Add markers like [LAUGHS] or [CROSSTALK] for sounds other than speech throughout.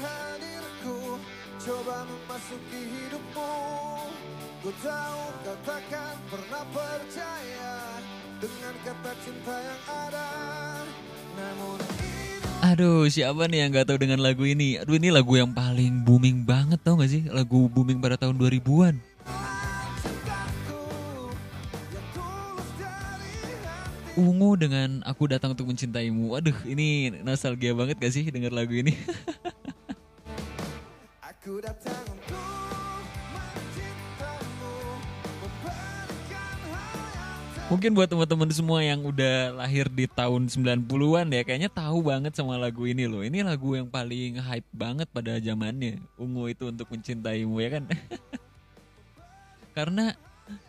hadirku Coba memasuki hidupmu Ku tahu kau takkan pernah percaya Dengan kata cinta yang ada Namun hidup Aduh, siapa nih yang gak tahu dengan lagu ini? Aduh, ini lagu yang paling booming banget tau gak sih? Lagu booming pada tahun 2000-an. cintaku Yang tulus dari hati Ungu dengan Aku Datang Untuk Mencintaimu. Aduh, ini nostalgia banget gak sih denger lagu ini? [LAUGHS] Mungkin buat teman-teman semua yang udah lahir di tahun 90-an ya, kayaknya tahu banget sama lagu ini loh. Ini lagu yang paling hype banget pada zamannya. Ungu itu untuk mencintaimu ya kan? [LAUGHS] Karena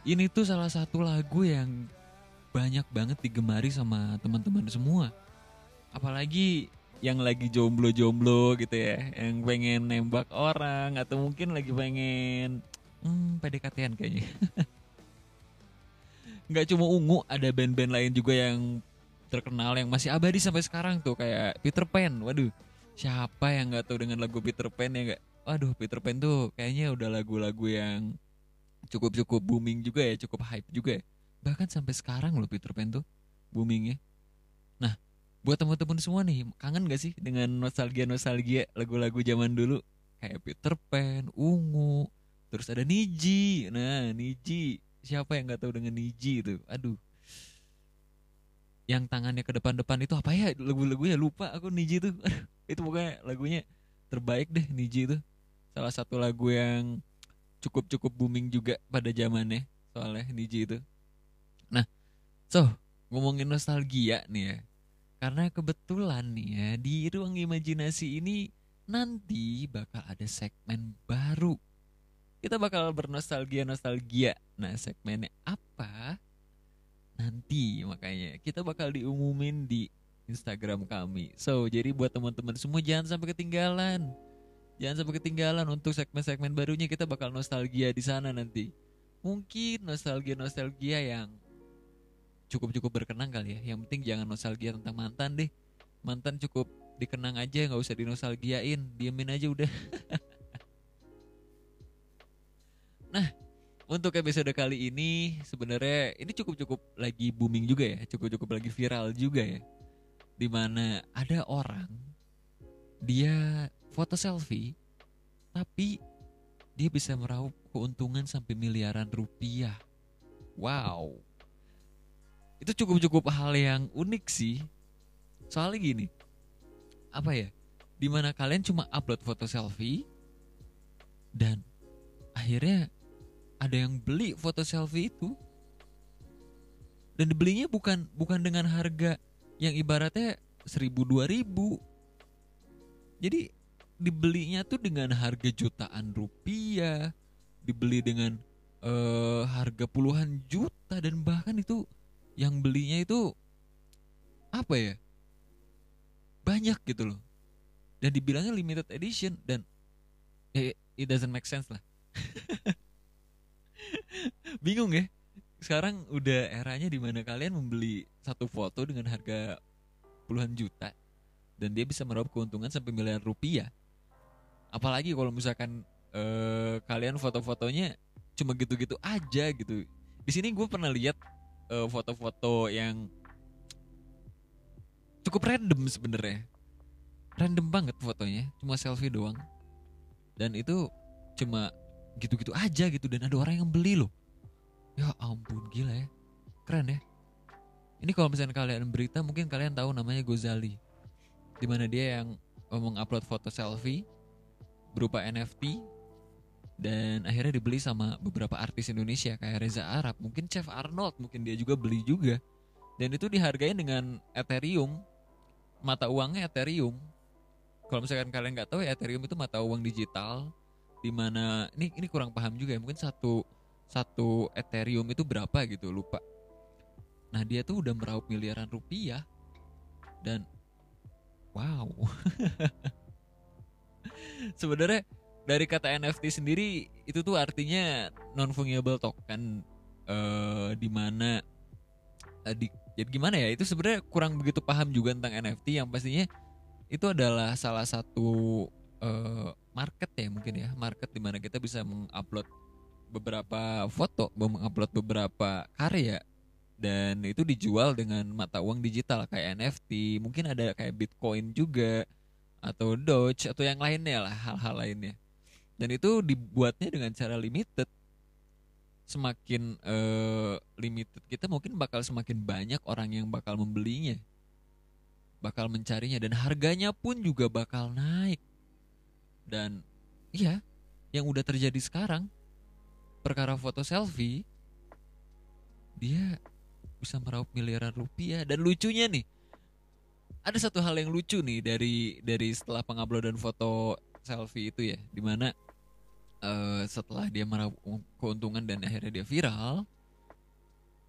ini tuh salah satu lagu yang banyak banget digemari sama teman-teman semua. Apalagi yang lagi jomblo-jomblo gitu ya, yang pengen nembak orang atau mungkin lagi pengen hmm, PDKT-an kayaknya. [LAUGHS] nggak cuma ungu ada band-band lain juga yang terkenal yang masih abadi sampai sekarang tuh kayak Peter Pan. Waduh siapa yang nggak tahu dengan lagu Peter Pan ya nggak? Waduh Peter Pan tuh kayaknya udah lagu-lagu yang cukup cukup booming juga ya cukup hype juga ya. Bahkan sampai sekarang loh Peter Pan tuh boomingnya. Nah buat teman-teman semua nih kangen gak sih dengan nostalgia nostalgia lagu-lagu zaman dulu? Kayak Peter Pan ungu terus ada Niji. Nah Niji. Siapa yang nggak tahu dengan Niji itu? Aduh. Yang tangannya ke depan-depan itu apa ya? Lagu-lagunya lupa aku Niji itu. [LAUGHS] Itu pokoknya lagunya terbaik deh Niji itu. Salah satu lagu yang cukup-cukup booming juga pada zamannya soalnya Niji itu. Nah so ngomongin nostalgia nih ya karena kebetulan nih ya di ruang imajinasi ini nanti bakal ada segmen baru. Kita bakal bernostalgia nostalgia nah segmennya apa? Nanti makanya kita bakal diumumin di Instagram kami. So jadi buat teman-teman semua jangan sampai ketinggalan. Jangan sampai ketinggalan untuk segmen-segmen barunya. Kita bakal nostalgia di sana nanti. Mungkin nostalgia nostalgia yang cukup-cukup berkenang kali ya yang penting jangan nostalgia tentang mantan deh mantan cukup dikenang aja nggak usah dinostalgiain diemin aja udah [LAUGHS] Nah, untuk episode kali ini sebenarnya ini cukup-cukup lagi booming juga ya, cukup-cukup lagi viral juga ya. Di mana ada orang dia foto selfie tapi dia bisa meraup keuntungan sampai miliaran rupiah. Wow. Itu cukup-cukup hal yang unik sih. Soalnya gini. Apa ya? Di mana kalian cuma upload foto selfie dan akhirnya ada yang beli foto selfie itu dan dibelinya bukan bukan dengan harga yang ibaratnya seribu dua ribu jadi dibelinya tuh dengan harga jutaan rupiah dibeli dengan eh, harga puluhan juta dan bahkan itu yang belinya itu apa ya? Banyak gitu loh. Dan dibilangnya limited edition dan eh, it doesn't make sense lah. [LAUGHS] Bingung ya. Sekarang udah eranya di mana kalian membeli satu foto dengan harga puluhan juta dan dia bisa meraup keuntungan sampai miliar rupiah. Apalagi kalau misalkan eh, kalian foto-fotonya cuma gitu-gitu aja gitu. Di sini gue pernah lihat eh, foto-foto yang cukup random sebenarnya. Random banget fotonya cuma selfie doang. Dan itu cuma gitu-gitu aja gitu dan ada orang yang beli loh. Ya ampun gila ya. Keren ya. Ini kalau misalnya kalian berita mungkin kalian tahu namanya Gozali. Di mana dia yang mengupload foto selfie berupa NFT dan akhirnya dibeli sama beberapa artis Indonesia kayak Reza Arab, mungkin Chef Arnold, mungkin dia juga beli juga. Dan itu dihargai dengan Ethereum, mata uangnya Ethereum. Kalau misalkan kalian nggak tahu ya Ethereum itu mata uang digital di mana ini ini kurang paham juga ya mungkin satu satu Ethereum itu berapa gitu lupa. Nah dia tuh udah meraup miliaran rupiah dan wow [LAUGHS] sebenarnya dari kata NFT sendiri itu tuh artinya non fungible token eh di mana eh, di jadi gimana ya itu sebenarnya kurang begitu paham juga tentang NFT yang pastinya itu adalah salah satu eh, market ya mungkin ya market di mana kita bisa mengupload beberapa foto mengupload beberapa karya. Dan itu dijual dengan mata uang digital kayak NFT mungkin ada kayak Bitcoin juga atau Doge atau yang lainnya lah hal-hal lainnya dan itu dibuatnya dengan cara limited. Semakin eh, limited kita mungkin bakal semakin banyak orang yang bakal membelinya. Bakal mencarinya. Dan harganya pun juga bakal naik. Dan iya yang udah terjadi sekarang perkara foto selfie dia bisa meraup miliaran rupiah. Dan lucunya nih ada satu hal yang lucu nih dari dari setelah penguploadan foto selfie itu ya. Di mana eh, setelah dia meraup keuntungan dan akhirnya dia viral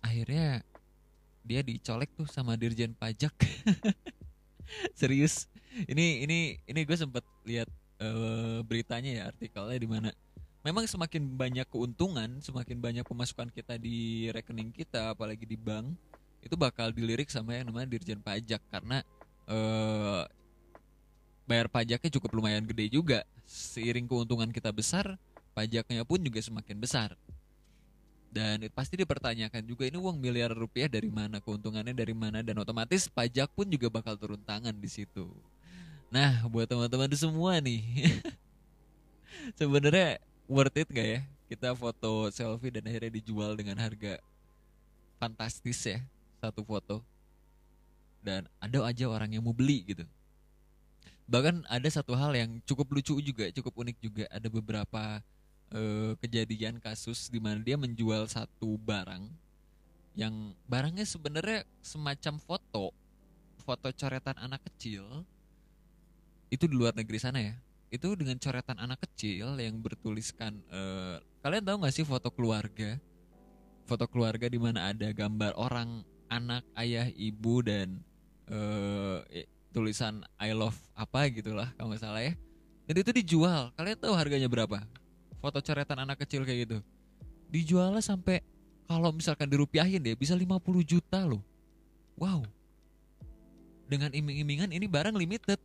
akhirnya dia dicolek tuh sama dirjen pajak. [LAUGHS] Serius. Ini ini ini gue sempet lihat eh, beritanya ya artikelnya di mana. Memang semakin banyak keuntungan semakin banyak pemasukan kita di rekening kita apalagi di bank itu bakal dilirik sama yang namanya dirjen pajak. Karena eh, bayar pajaknya cukup lumayan gede juga. Seiring keuntungan kita besar pajaknya pun juga semakin besar. Dan pasti dipertanyakan juga ini uang miliar rupiah dari mana keuntungannya dari mana dan otomatis pajak pun juga bakal turun tangan di situ. Nah buat teman-teman semua nih [LAUGHS] sebenarnya worth it gak ya? Kita foto selfie dan akhirnya dijual dengan harga fantastis ya satu foto. Dan ada aja orang yang mau beli gitu bahkan ada satu hal yang cukup lucu juga cukup unik juga. Ada beberapa eh, kejadian kasus di mana dia menjual satu barang yang barangnya sebenarnya semacam foto foto coretan anak kecil. Itu di luar negeri sana ya. Itu dengan coretan anak kecil yang bertuliskan eh, kalian tahu nggak sih foto keluarga? Foto keluarga di mana ada gambar orang anak ayah ibu dan eh, tulisan I love apa gitulah kalau nggak salah ya. Dan itu dijual. Kalian tahu harganya berapa? Foto coretan anak kecil kayak gitu. Dijualnya sampai kalau misalkan dirupiahin deh bisa 50 juta loh. Wow. Dengan iming-imingan ini barang limited.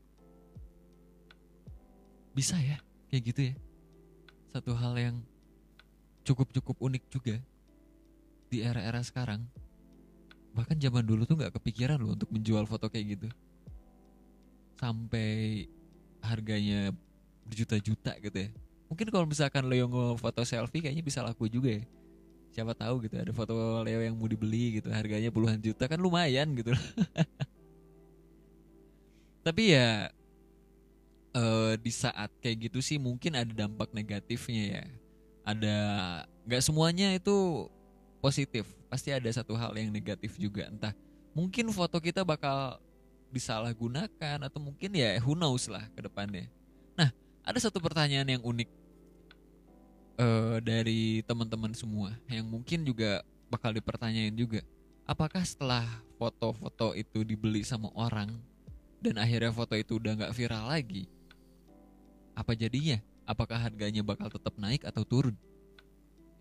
Bisa ya kayak gitu ya. Satu hal yang cukup-cukup unik juga di era-era sekarang. Bahkan zaman dulu tuh nggak kepikiran loh untuk menjual foto kayak gitu sampai harganya berjuta-juta gitu ya. Mungkin kalau misalkan Leo foto selfie kayaknya bisa laku juga ya. Siapa tahu gitu ada foto Leo yang mau dibeli gitu harganya puluhan juta kan lumayan gitu. [LAUGHS] Tapi ya eh, di saat kayak gitu sih mungkin ada dampak negatifnya ya. Ada nggak semuanya itu positif pasti ada satu hal yang negatif juga. Entah mungkin foto kita bakal disalahgunakan atau mungkin ya who knows lah ke depannya. Nah ada satu pertanyaan yang unik eh, dari teman-teman semua yang mungkin juga bakal dipertanyain juga. Apakah setelah foto-foto itu dibeli sama orang dan akhirnya foto itu udah nggak viral lagi apa jadinya? Apakah harganya bakal tetap naik atau turun?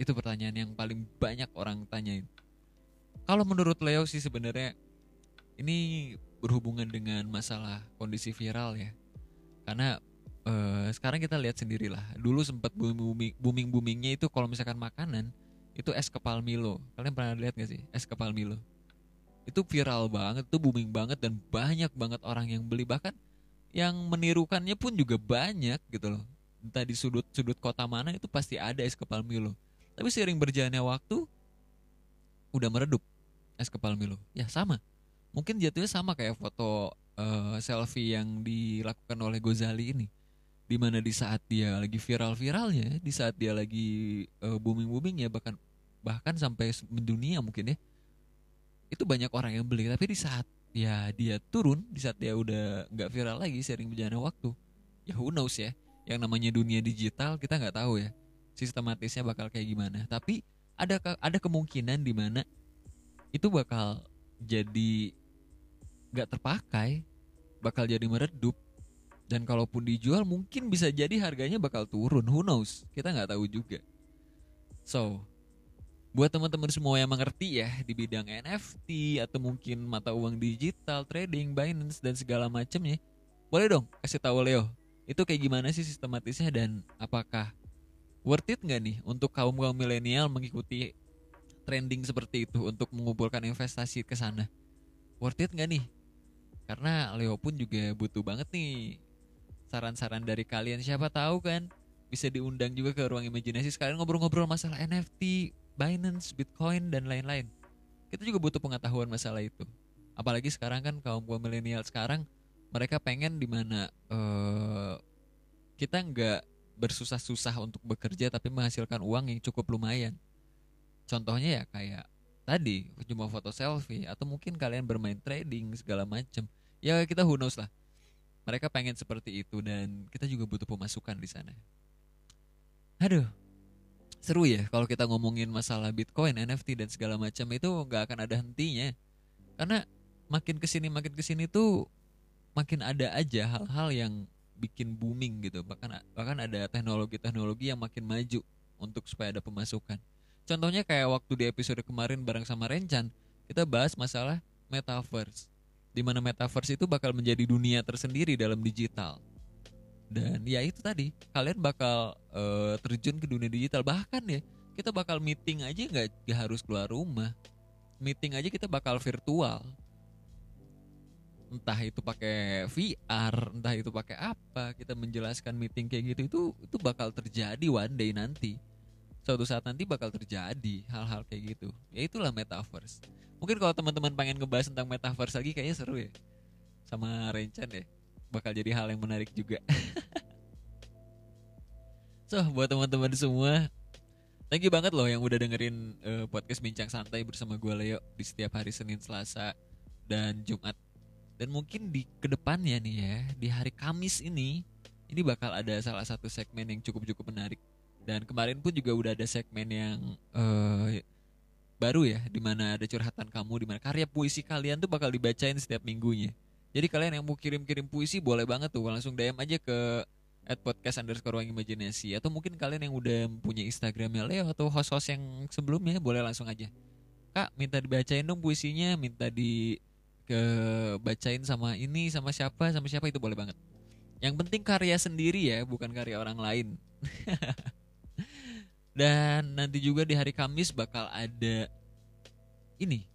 Itu pertanyaan yang paling banyak orang tanyain. Kalau menurut Leo sih sebenarnya ini berhubungan dengan masalah kondisi viral ya. Karena eh, sekarang kita lihat sendirilah. Dulu sempat booming booming boomingnya itu kalau misalkan makanan itu es kepal Milo. Kalian pernah lihat gak sih es kepal Milo? Itu viral banget itu booming banget dan banyak banget orang yang beli. Bahkan yang menirukannya pun juga banyak gitu loh. Entah di sudut-sudut kota mana itu pasti ada es kepal Milo. Tapi seiring berjalannya waktu udah meredup es kepal Milo. Ya sama mungkin jatuhnya sama kayak foto eh, selfie yang dilakukan oleh Gozali ini. Di mana di saat dia lagi viral-viralnya di saat dia lagi eh, booming-boomingnya bahkan bahkan sampai mendunia mungkin ya itu banyak orang yang beli. Tapi di saat ya dia turun di saat dia udah nggak viral lagi sering berjalannya waktu ya who knows ya yang namanya dunia digital kita nggak tahu ya sistematisnya bakal kayak gimana. Tapi ada ada kemungkinan di mana itu bakal jadi nggak terpakai bakal jadi meredup. Dan kalaupun dijual mungkin bisa jadi harganya bakal turun. Who knows? Kita nggak tahu juga. So buat teman-teman semua yang mengerti ya di bidang NFT atau mungkin mata uang digital trading Binance dan segala macamnya boleh dong kasih tahu Leo itu kayak gimana sih sistematisnya dan apakah worth it nggak nih untuk kaum kaum milenial mengikuti trending seperti itu untuk mengumpulkan investasi ke sana? Worth it nggak nih karena Leo pun juga butuh banget nih saran-saran dari kalian siapa tahu kan bisa diundang juga ke ruang imajinasi sekalian ngobrol-ngobrol masalah NFT, Binance, Bitcoin dan lain-lain. Kita juga butuh pengetahuan masalah itu. Apalagi sekarang kan kaum kaum milenial sekarang mereka pengen di mana eh kita nggak bersusah-susah untuk bekerja tapi menghasilkan uang yang cukup lumayan. Contohnya ya kayak tadi cuma foto selfie atau mungkin kalian bermain trading segala macam. Ya kita who knows lah. Mereka pengen seperti itu dan kita juga butuh pemasukan di sana. Aduh, seru ya kalau kita ngomongin masalah Bitcoin, NFT dan segala macam itu nggak akan ada hentinya. Karena makin ke sini makin ke sini tuh makin ada aja hal-hal yang bikin booming gitu. Bahkan bahkan ada teknologi-teknologi yang makin maju untuk supaya ada pemasukan. Contohnya kayak waktu di episode kemarin bareng sama Rencan, kita bahas masalah metaverse. Di mana metaverse itu bakal menjadi dunia tersendiri dalam digital. Dan ya itu tadi kalian bakal eh, terjun ke dunia digital. Bahkan ya kita bakal meeting aja nggak harus keluar rumah. Meeting aja kita bakal virtual. Entah itu pakai VR entah itu pakai apa kita menjelaskan meeting kayak gitu itu itu bakal terjadi one day nanti suatu saat nanti bakal terjadi hal-hal kayak gitu ya itulah metaverse mungkin kalau teman-teman pengen ngebahas tentang metaverse lagi kayaknya seru ya sama Rencan ya bakal jadi hal yang menarik juga. [LAUGHS] so, buat teman-teman semua, thank you banget loh yang udah dengerin eh, podcast Bincang Santai bersama gue Leo di setiap hari Senin, Selasa, dan Jumat. Dan mungkin di ke depannya nih ya, di hari Kamis ini, ini bakal ada salah satu segmen yang cukup-cukup menarik. Dan kemarin pun juga udah ada segmen yang eh, baru ya, di mana ada curhatan kamu, di mana karya puisi kalian tuh bakal dibacain setiap minggunya. Jadi kalian yang mau kirim-kirim puisi boleh banget tuh langsung DM aja ke at podcast underscore ruang imajinasi atau mungkin kalian yang udah punya Instagramnya Leo atau host-host yang sebelumnya boleh langsung aja. Kak minta dibacain dong puisinya, minta di ke bacain sama ini sama siapa sama siapa itu boleh banget. Yang penting karya sendiri ya, bukan karya orang lain. [LAUGHS] Dan nanti juga di hari Kamis bakal ada ini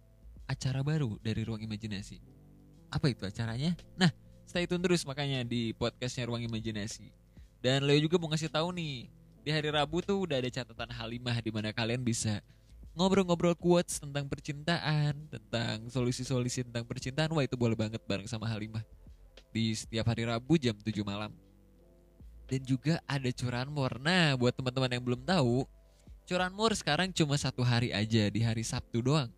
acara baru dari ruang imajinasi apa itu acaranya? Nah, stay tune terus makanya di podcastnya Ruang Imajinasi. Dan Leo juga mau ngasih tahu nih, di hari Rabu tuh udah ada catatan Halimah di mana kalian bisa ngobrol-ngobrol quotes tentang percintaan, tentang solusi-solusi tentang percintaan. Wah, itu boleh banget bareng sama Halimah. Di setiap hari Rabu jam 7 malam. Dan juga ada curanmor. Nah, buat teman-teman yang belum tahu, curanmor sekarang cuma satu hari aja di hari Sabtu doang.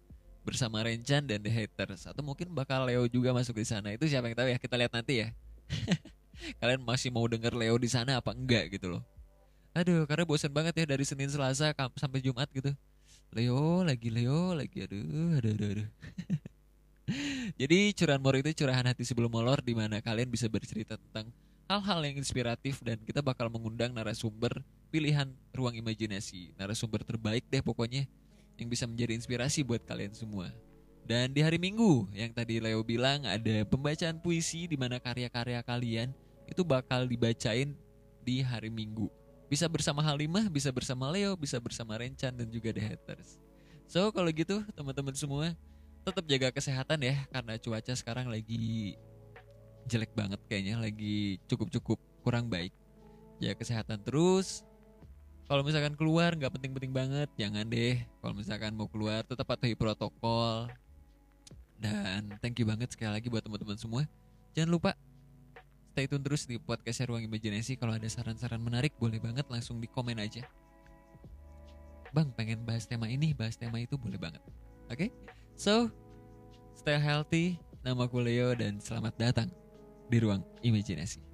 Bersama Rencan dan The Haters. Atau mungkin bakal Leo juga masuk di sana. Itu siapa yang tahu ya? Kita lihat nanti ya. [LAUGHS] Kalian masih mau denger Leo di sana apa enggak gitu loh. Aduh karena bosan banget ya dari Senin Selasa sampai Jumat gitu. Leo lagi Leo lagi. Aduh aduh aduh, aduh. [LAUGHS] jadi curahan mor itu curahan hati sebelum molor di mana kalian bisa bercerita tentang hal-hal yang inspiratif dan kita bakal mengundang narasumber pilihan ruang imajinasi narasumber terbaik deh pokoknya yang bisa menjadi inspirasi buat kalian semua. Dan di hari Minggu yang tadi Leo bilang ada pembacaan puisi di mana karya-karya kalian itu bakal dibacain di hari Minggu. Bisa bersama Halimah, bisa bersama Leo, bisa bersama Rencan dan juga The Haters. So kalau gitu teman-teman semua tetap jaga kesehatan ya karena cuaca sekarang lagi jelek banget kayaknya, lagi cukup-cukup kurang baik. Jaga kesehatan terus, kalau misalkan keluar nggak penting-penting banget, jangan deh. Kalau misalkan mau keluar tetap patuhi protokol, Dan thank you banget sekali lagi buat teman-teman semua. Jangan lupa stay tune terus di podcast Ruang Imajinasi. Kalau ada saran-saran menarik, boleh banget langsung di komen aja. Bang, pengen bahas tema ini, bahas tema itu, boleh banget. Oke? So, stay healthy. Nama aku Leo dan selamat datang di Ruang Imajinasi.